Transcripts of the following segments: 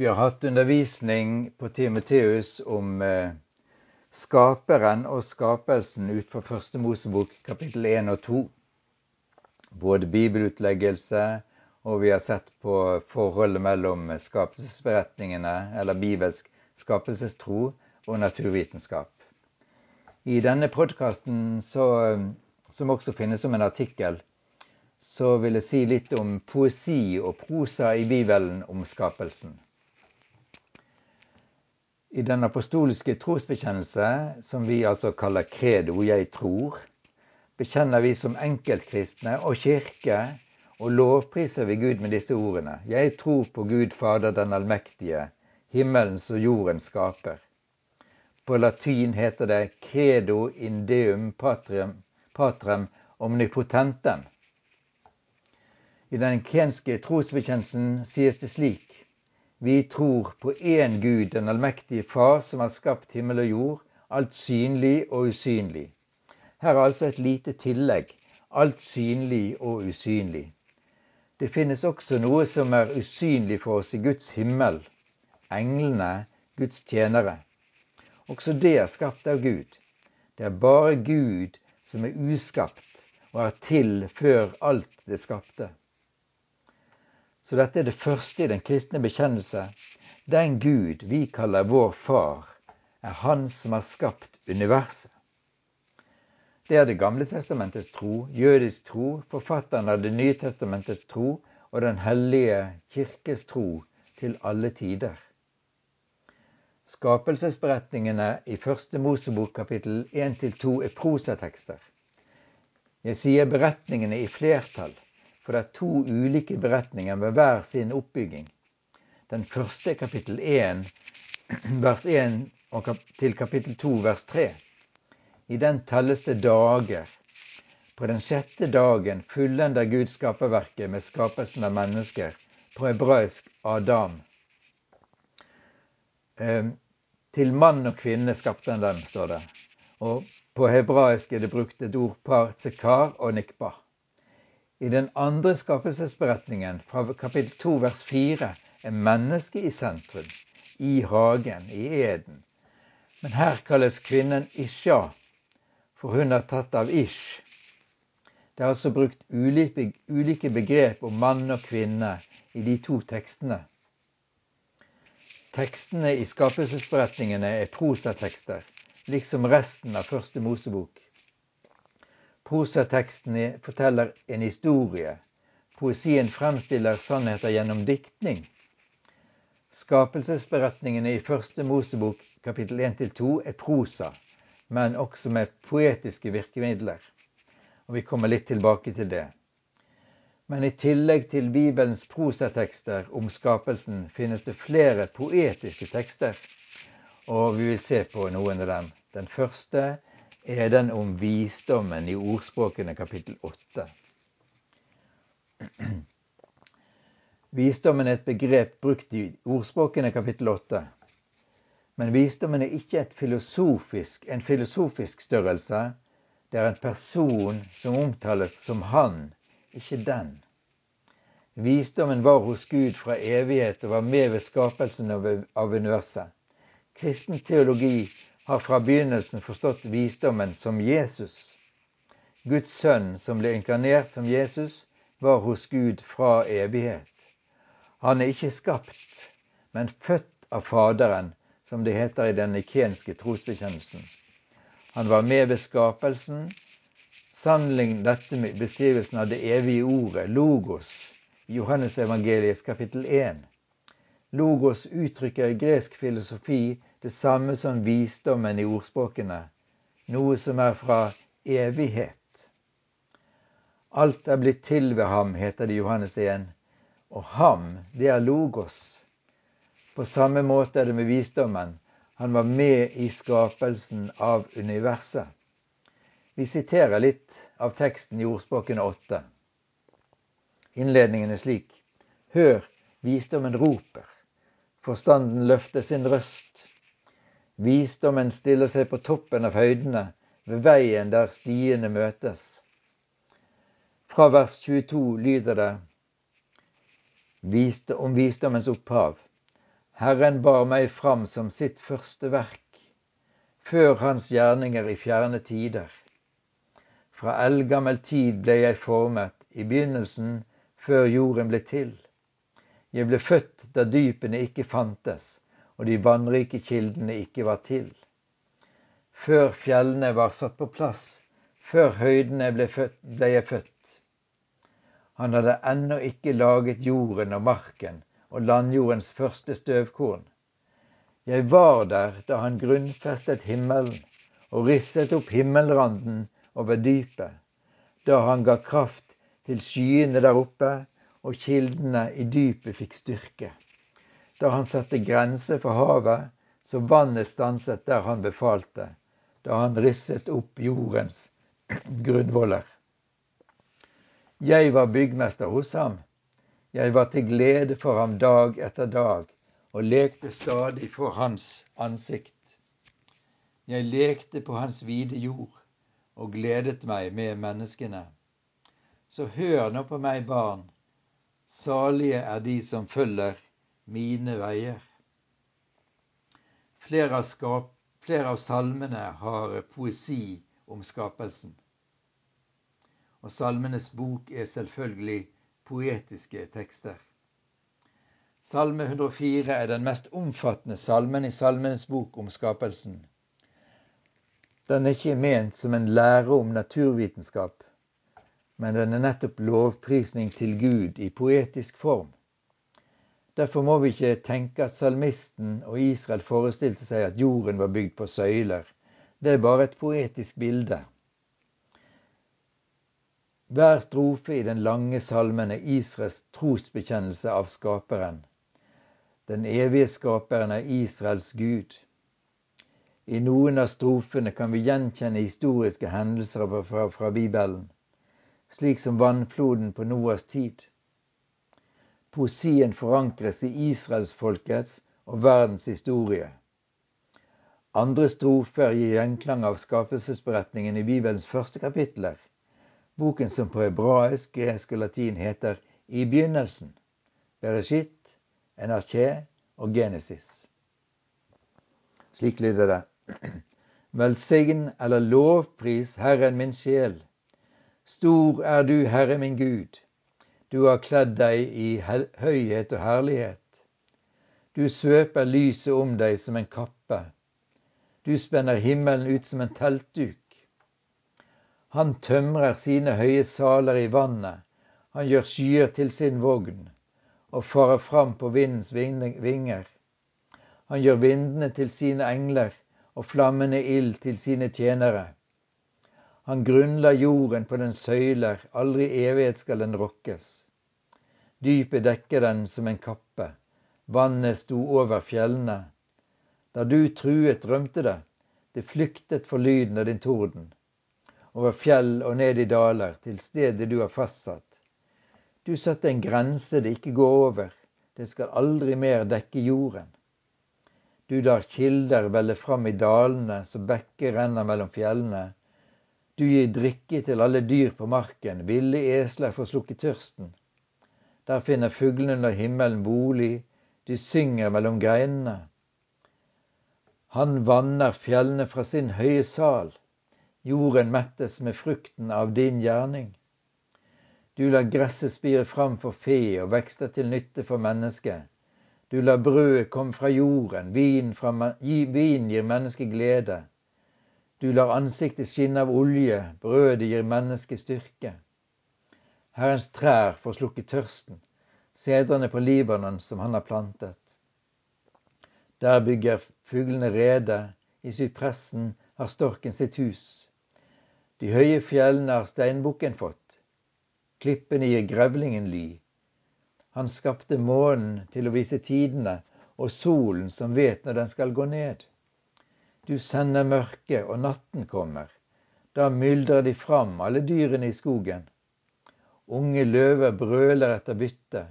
Vi har hatt undervisning på Timoteus om eh, skaperen og skapelsen ut fra første Mosebok kapittel 1 og 2. Både bibelutleggelse og vi har sett på forholdet mellom skapelsesberetningene, eller bibelsk skapelsestro, og naturvitenskap. I denne podkasten, som også finnes som en artikkel, så vil jeg si litt om poesi og prosa i Bibelen om skapelsen. I den apostoliske trosbekjennelse, som vi altså kaller credo, jeg tror, bekjenner vi som enkeltkristne og kirke og lovpriser vi Gud med disse ordene. Jeg tror på Gud Fader den allmektige, himmelens og jordens skaper. På latin heter det credo in deum patrem, patrem omnipotentem. I den kenske trosbekjennelsen sies det slik vi tror på én Gud, den allmektige Far, som har skapt himmel og jord, alt synlig og usynlig. Her er altså et lite tillegg. Alt synlig og usynlig. Det finnes også noe som er usynlig for oss i Guds himmel. Englene, Guds tjenere. Også det er skapt av Gud. Det er bare Gud som er uskapt og er til før alt det skapte. Så dette er det første i den kristne bekjennelse. Den Gud vi kaller vår far, er Han som har skapt universet. Det er Det gamle testamentets tro, jødisk tro, forfatteren av Det nye testamentets tro og Den hellige kirkes tro til alle tider. Skapelsesberetningene i første Mosebok kapittel 1-2 er prosatekster. Jeg sier beretningene i flertall for det er to ulike beretninger med hver sin oppbygging. Den første er kapittel 1, vers 1 til kapittel 2, vers 3. I den telles det dager. På den sjette dagen fullender Gud skaperverket med skapelsen av mennesker. På hebraisk Adam. Ehm, til mann og kvinne skapte han dem, står det. Og på hebraisk er det brukt et ord par tsekar og nikbah. I den andre skapelsesberetningen, fra kapittel 2 vers 4, er mennesket i sentrum, i hagen, i eden. Men her kalles kvinnen Isha, for hun er tatt av Ish. Det er altså brukt ulike begrep om mann og kvinne i de to tekstene. Tekstene i skapelsesberetningene er prosatekster, liksom resten av første Mosebok. Prosatekstene forteller en historie. Poesien fremstiller sannheter gjennom diktning. Skapelsesberetningene i første Mosebok kapittel 1-2 er prosa, men også med poetiske virkemidler. Og Vi kommer litt tilbake til det. Men i tillegg til Bibelens prosatekster om skapelsen finnes det flere poetiske tekster. Og vi vil se på noen av dem. Den første er den om visdommen i ordspråkene kapittel 8. Visdommen er et begrep brukt i ordspråkene kapittel 8. Men visdommen er ikke filosofisk, en filosofisk størrelse. Det er en person som omtales som han, ikke den. Visdommen var hos Gud fra evighet og var med ved skapelsen av universet. Kristen teologi har fra begynnelsen forstått visdommen som Jesus. Guds sønn som ble inkarnert som Jesus, var hos Gud fra evighet. Han er ikke skapt, men født av Faderen, som det heter i den nikenske trosbekjennelsen. Han var med ved skapelsen. Sammenlign dette med beskrivelsen av det evige ordet, logos, i Johannes evangeliet kapittel 1. Logos uttrykker i gresk filosofi det samme som visdommen i ordspråkene, noe som er fra evighet. Alt er blitt til ved ham, heter det i Johannes 1. Og ham, det er Logos. På samme måte er det med visdommen. Han var med i skapelsen av universet. Vi siterer litt av teksten i ordspråkene 8. Innledningen er slik. Hør, visdommen roper. Forstanden løfter sin røst. Visdommen stiller seg på toppen av høydene, ved veien der stiene møtes. Fra vers 22 lyder det om visdommens opphav. Herren bar meg fram som sitt første verk, før hans gjerninger i fjerne tider. Fra eldgammel tid ble jeg formet, i begynnelsen, før jorden ble til. Jeg ble født da dypene ikke fantes, og de vannrike kildene ikke var til. Før fjellene var satt på plass, før høydene ble, født, ble jeg født. Han hadde ennå ikke laget jorden og marken og landjordens første støvkorn. Jeg var der da han grunnfestet himmelen og risset opp himmelranden over dypet, da han ga kraft til skyene der oppe og kildene i dypet fikk styrke da han satte grenser for havet, så vannet stanset der han befalte, da han risset opp jordens grunnvoller. Jeg var byggmester hos ham. Jeg var til glede for ham dag etter dag og lekte stadig for hans ansikt. Jeg lekte på hans vide jord og gledet meg med menneskene. Så hør nå på meg, barn. Salige er de som følger mine veier. Flere av, skap, flere av salmene har poesi om skapelsen. Og Salmenes bok er selvfølgelig poetiske tekster. Salme 104 er den mest omfattende salmen i Salmenes bok om skapelsen. Den er ikke ment som en lære om naturvitenskap, men den er nettopp lovprisning til Gud i poetisk form. Derfor må vi ikke tenke at salmisten og Israel forestilte seg at jorden var bygd på søyler. Det er bare et poetisk bilde. Hver strofe i den lange salmen er Israels trosbekjennelse av Skaperen. Den evige Skaperen er Israels Gud. I noen av strofene kan vi gjenkjenne historiske hendelser fra, fra Bibelen, slik som vannfloden på Noas tid. Poesien forankres i israelsfolkets og verdens historie. Andre strofer gir gjenklang av skapelsesberetningen i Bibelens første kapitler. Boken som på hebraisk, gresk og latin heter I begynnelsen. Bereshit, Enarché og Genesis. Slik lyder det. Velsign eller lovpris Herren min sjel. Stor er du, Herre min Gud. Du har kledd deg i høyhet og herlighet. Du svøper lyset om deg som en kappe. Du spenner himmelen ut som en teltduk. Han tømrer sine høye saler i vannet. Han gjør skyer til sin vogn og farer fram på vindens vinger. Han gjør vindene til sine engler og flammende ild til sine tjenere. Han grunnla jorden på den søyler, aldri evighet skal den rokkes. Dypet dekker den som en kappe, vannet sto over fjellene. Da du truet, rømte det, det flyktet for lyden av din torden. Over fjell og ned i daler, til stedet du har fastsatt. Du satte en grense det ikke går over, det skal aldri mer dekke jorden. Du lar kilder velle fram i dalene så bekker renner mellom fjellene. Du gir drikke til alle dyr på marken, ville esler får slukket tørsten. Der finner fuglene under himmelen bolig, de synger mellom greinene. Han vanner fjellene fra sin høye sal, jorden mettes med frukten av din gjerning. Du lar gresset spire fram for fe og vekster til nytte for mennesket. Du lar brødet komme fra jorden, vin, vin gir mennesket glede. Du lar ansiktet skinne av olje, brødet gir mennesket styrke. Herrens trær får slukke tørsten, sedrene på Libanon som han har plantet. Der bygger fuglene rede, i sypressen har storken sitt hus. De høye fjellene har steinbukken fått, klippene gir grevlingen ly. Han skapte månen til å vise tidene, og solen som vet når den skal gå ned. Du sender mørket, og natten kommer. Da myldrer de fram, alle dyrene i skogen. Unge løver brøler etter bytte.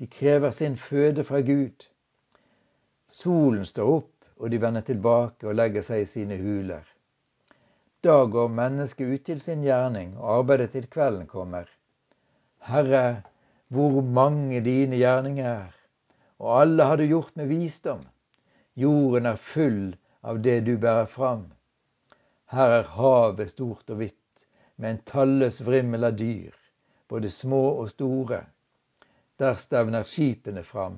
De krever sin føde fra Gud. Solen står opp, og de vender tilbake og legger seg i sine huler. Da går mennesket ut til sin gjerning, og arbeidet til kvelden kommer. Herre, hvor mange dine gjerninger er, og alle har du gjort med visdom. Jorden er full av det du bærer fram. Her er havet stort og hvitt, med en talløs vrimmel av dyr, både små og store. Der stevner skipene fram,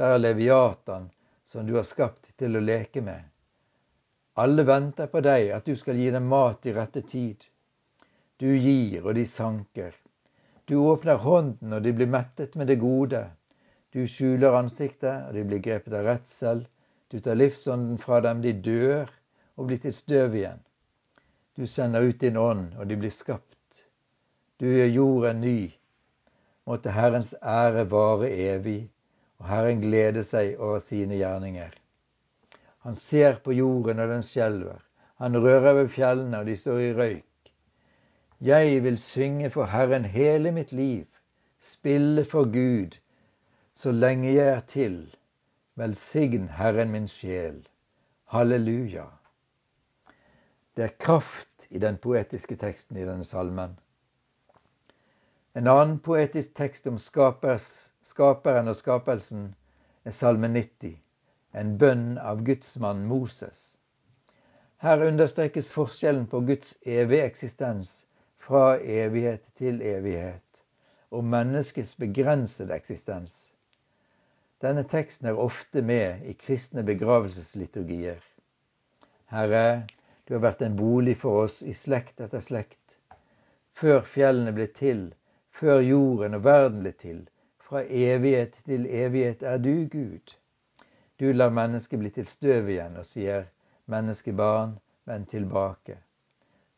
der er leviatan, som du har skapt til å leke med. Alle venter på deg, at du skal gi dem mat i rette tid. Du gir, og de sanker. Du åpner hånden, og de blir mettet med det gode. Du skjuler ansiktet, og de blir grepet av redsel. Du tar livsånden fra dem, de dør og blir til støv igjen. Du sender ut din ånd, og de blir skapt. Du gjør jorden ny. Måtte Herrens ære vare evig, og Herren glede seg over sine gjerninger. Han ser på jorden, og den skjelver. Han rører ved fjellene, og de står i røyk. Jeg vil synge for Herren hele mitt liv, spille for Gud så lenge jeg er til. Velsign Herren min sjel. Halleluja. Det er kraft i den poetiske teksten i denne salmen. En annen poetisk tekst om skapers, skaperen og skapelsen er Salme 90, en bønn av gudsmann Moses. Her understrekes forskjellen på Guds evige eksistens fra evighet til evighet, og menneskets begrensede eksistens. Denne teksten er ofte med i kristne begravelsesliturgier. Herre, du har vært en bolig for oss i slekt etter slekt. Før fjellene ble til, før jorden og verden ble til, fra evighet til evighet er du Gud. Du lar mennesket bli til støv igjen og sier, menneskebarn, vend tilbake.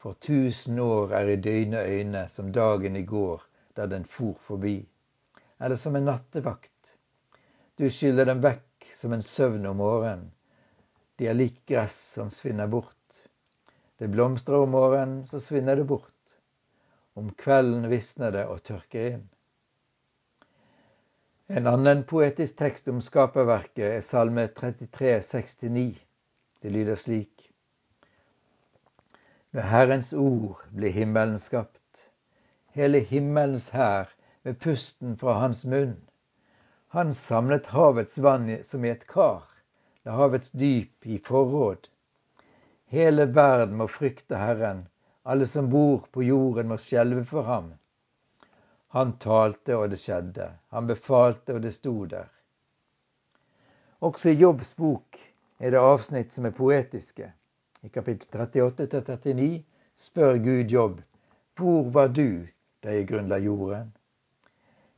For tusen år er i døgne øyne som dagen i går da den for forbi. Eller som en nattevakt. Du skyller dem vekk som en søvn om morgenen. De er lik gress som svinner bort. Det blomstrer om morgenen, så svinner det bort. Om kvelden visner det og tørker inn. En annen poetisk tekst om skaperverket er Salme 33, 69. Det lyder slik. Med Herrens ord blir himmelen skapt. Hele himmelens hær med pusten fra hans munn. Han samlet havets vann som i et kar, la havets dyp i forråd. Hele verden må frykte Herren, alle som bor på jorden må skjelve for ham. Han talte, og det skjedde. Han befalte, og det sto der. Også i Jobbs bok er det avsnitt som er poetiske. I kapittel 38-39 spør Gud Jobb hvor var du da jeg grunnla jorden?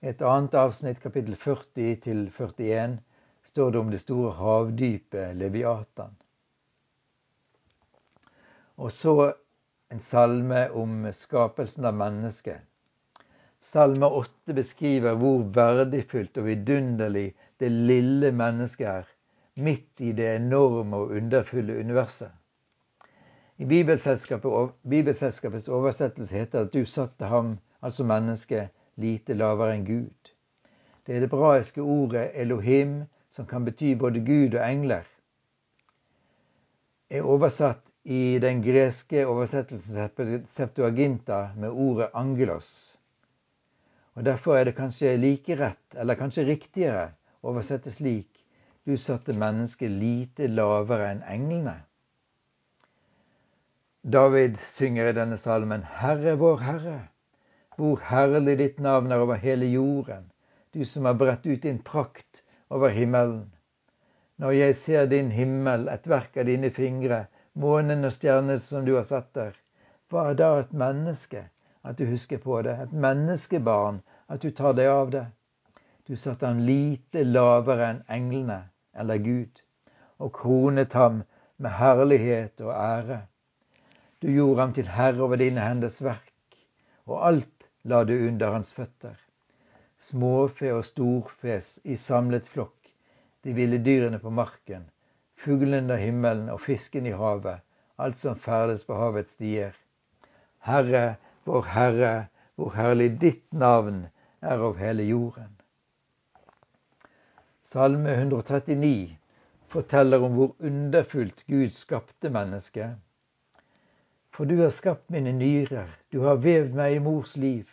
Et annet avsnitt, kapittel 40-41, står det om det store havdypet Leviatan. Og så en salme om skapelsen av mennesket. Salme 8 beskriver hvor verdifullt og vidunderlig det lille mennesket er, midt i det enorme og underfulle universet. I Bibelselskapets oversettelse heter det at du satte ham, altså mennesket, lite lavere enn Gud. Det er det hebraiske ordet Elohim, som kan bety både Gud og engler, er oversatt i den greske oversettelsen Septuaginta med ordet angelos. Og Derfor er det kanskje like rett, eller kanskje riktigere, å oversette slik du satte mennesket lite lavere enn englene. David synger i denne salmen Herre vår Herre, hvor herlig ditt navn er over hele jorden, du som har bredt ut din prakt over himmelen. Når jeg ser din himmel, et verk av dine fingre, månen og stjernene som du har satt der, hva er da et menneske, at du husker på det, et menneskebarn, at du tar deg av det? Du satte ham lite lavere enn englene, eller Gud, og kronet ham med herlighet og ære. Du gjorde ham til herre over dine henders verk, og alt la du under hans føtter. Småfe og storfe i samlet flokk, de ville dyrene på marken, fuglene under himmelen og fisken i havet, alt som ferdes på havets stier. Herre, vår Herre, hvor herlig ditt navn er over hele jorden. Salme 139 forteller om hvor underfullt Gud skapte mennesket. For du har skapt mine nyrer, du har vevd meg i mors liv.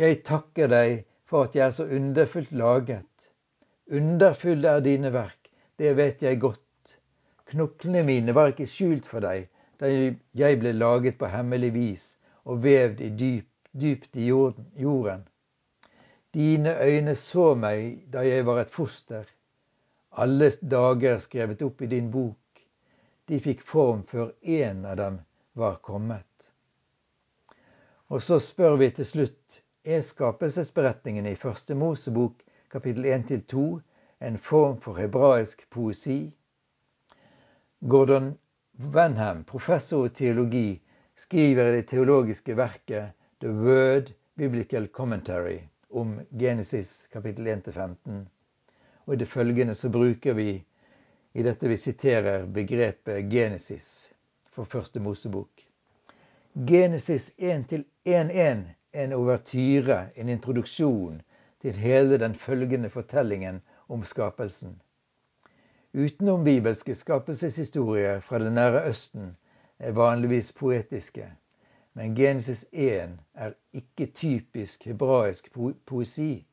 Jeg takker deg for at jeg er så underfullt laget. Underfulle er dine verk, det vet jeg godt. Knoklene mine var ikke skjult for deg da jeg ble laget på hemmelig vis og vevd i dyp, dypt i jorden. Dine øyne så meg da jeg var et foster. Alle dager skrevet opp i din bok. De fikk form før én av dem var kommet. Og så spør vi til slutt er skapelsesberetningen i Første Mosebok kapittel 1-2 en form for hebraisk poesi? Gordon Wenham, professor i teologi, skriver i det teologiske verket The Word Biblical Commentary om Genesis kapittel 1-15. Og I det følgende så bruker vi i dette vi siterer begrepet Genesis for Første Mosebok. Genesis 1-1-1 er en overtyre, en introduksjon til hele den følgende fortellingen om skapelsen. Utenom-bibelske skapelseshistorier fra det nære Østen er vanligvis poetiske, men Genesis 1 er ikke typisk hebraisk poesi.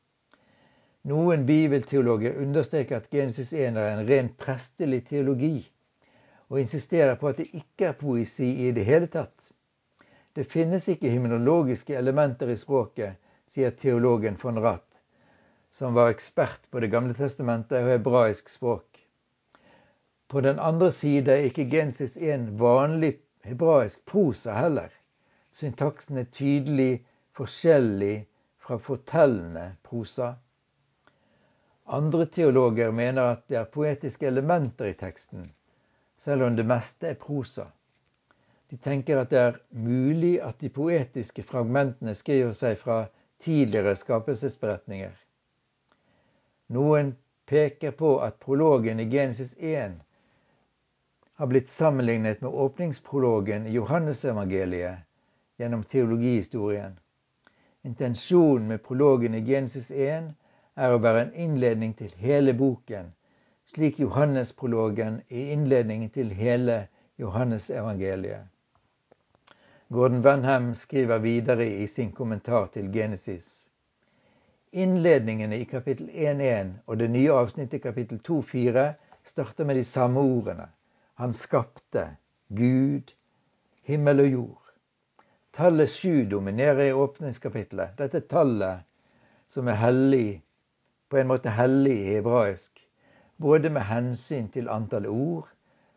Noen bibelteologer understreker at Genesis 1 er en ren prestelig teologi, og insisterer på at det ikke er poesi i det hele tatt. Det finnes ikke himmelologiske elementer i språket, sier teologen von Rath, som var ekspert på Det gamle testamentet og hebraisk språk. På den andre side er ikke Genesis en vanlig hebraisk prosa heller. Syntaksen er tydelig forskjellig fra fortellende prosa. Andre teologer mener at det er poetiske elementer i teksten, selv om det meste er prosa. De tenker at det er mulig at de poetiske fragmentene skriver seg fra tidligere skapelsesberetninger. Noen peker på at prologen i Genesis 1 har blitt sammenlignet med åpningsprologen i Johannesevangeliet gjennom teologihistorien. Intensjonen med prologen i Genesis 1 er å være en innledning til hele boken, slik Johannesprologen er innledningen til hele Johannesevangeliet. Gordon Wenham skriver videre i sin kommentar til Genesis. Innledningene i kapittel 1.1 og det nye avsnittet i kapittel 2.4 starter med de samme ordene. Han skapte Gud, himmel og jord. Tallet sju dominerer i åpningskapitlet. Dette tallet som er hellig, på en måte hellig i hebraisk, både med hensyn til antall ord,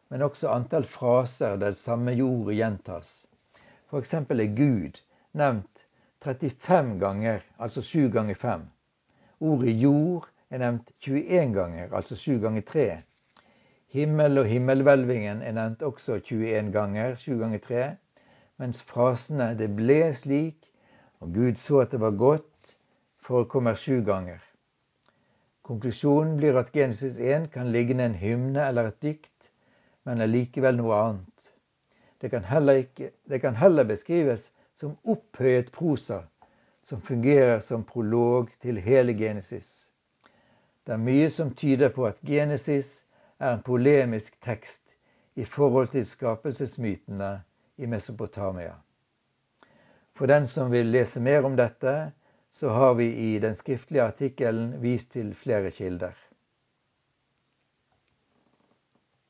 men også antall fraser der samme jordet gjentas. F.eks. er Gud nevnt 35 ganger, altså 7 ganger 5. Ordet jord er nevnt 21 ganger, altså 7 ganger 3. Himmel og himmelhvelvingen er nevnt også 21 ganger, 7 ganger 3. Mens frasene 'det ble slik', og 'Gud så at det var godt', forekommer sju ganger. Konklusjonen blir at Genesis 1 kan ligne en hymne eller et dikt, men er likevel noe annet. Det kan, ikke, det kan heller beskrives som opphøyet prosa, som fungerer som prolog til hele Genesis. Det er mye som tyder på at Genesis er en polemisk tekst i forhold til skapelsesmytene i Mesopotamia. For den som vil lese mer om dette, så har vi i den skriftlige artikkelen vist til flere kilder.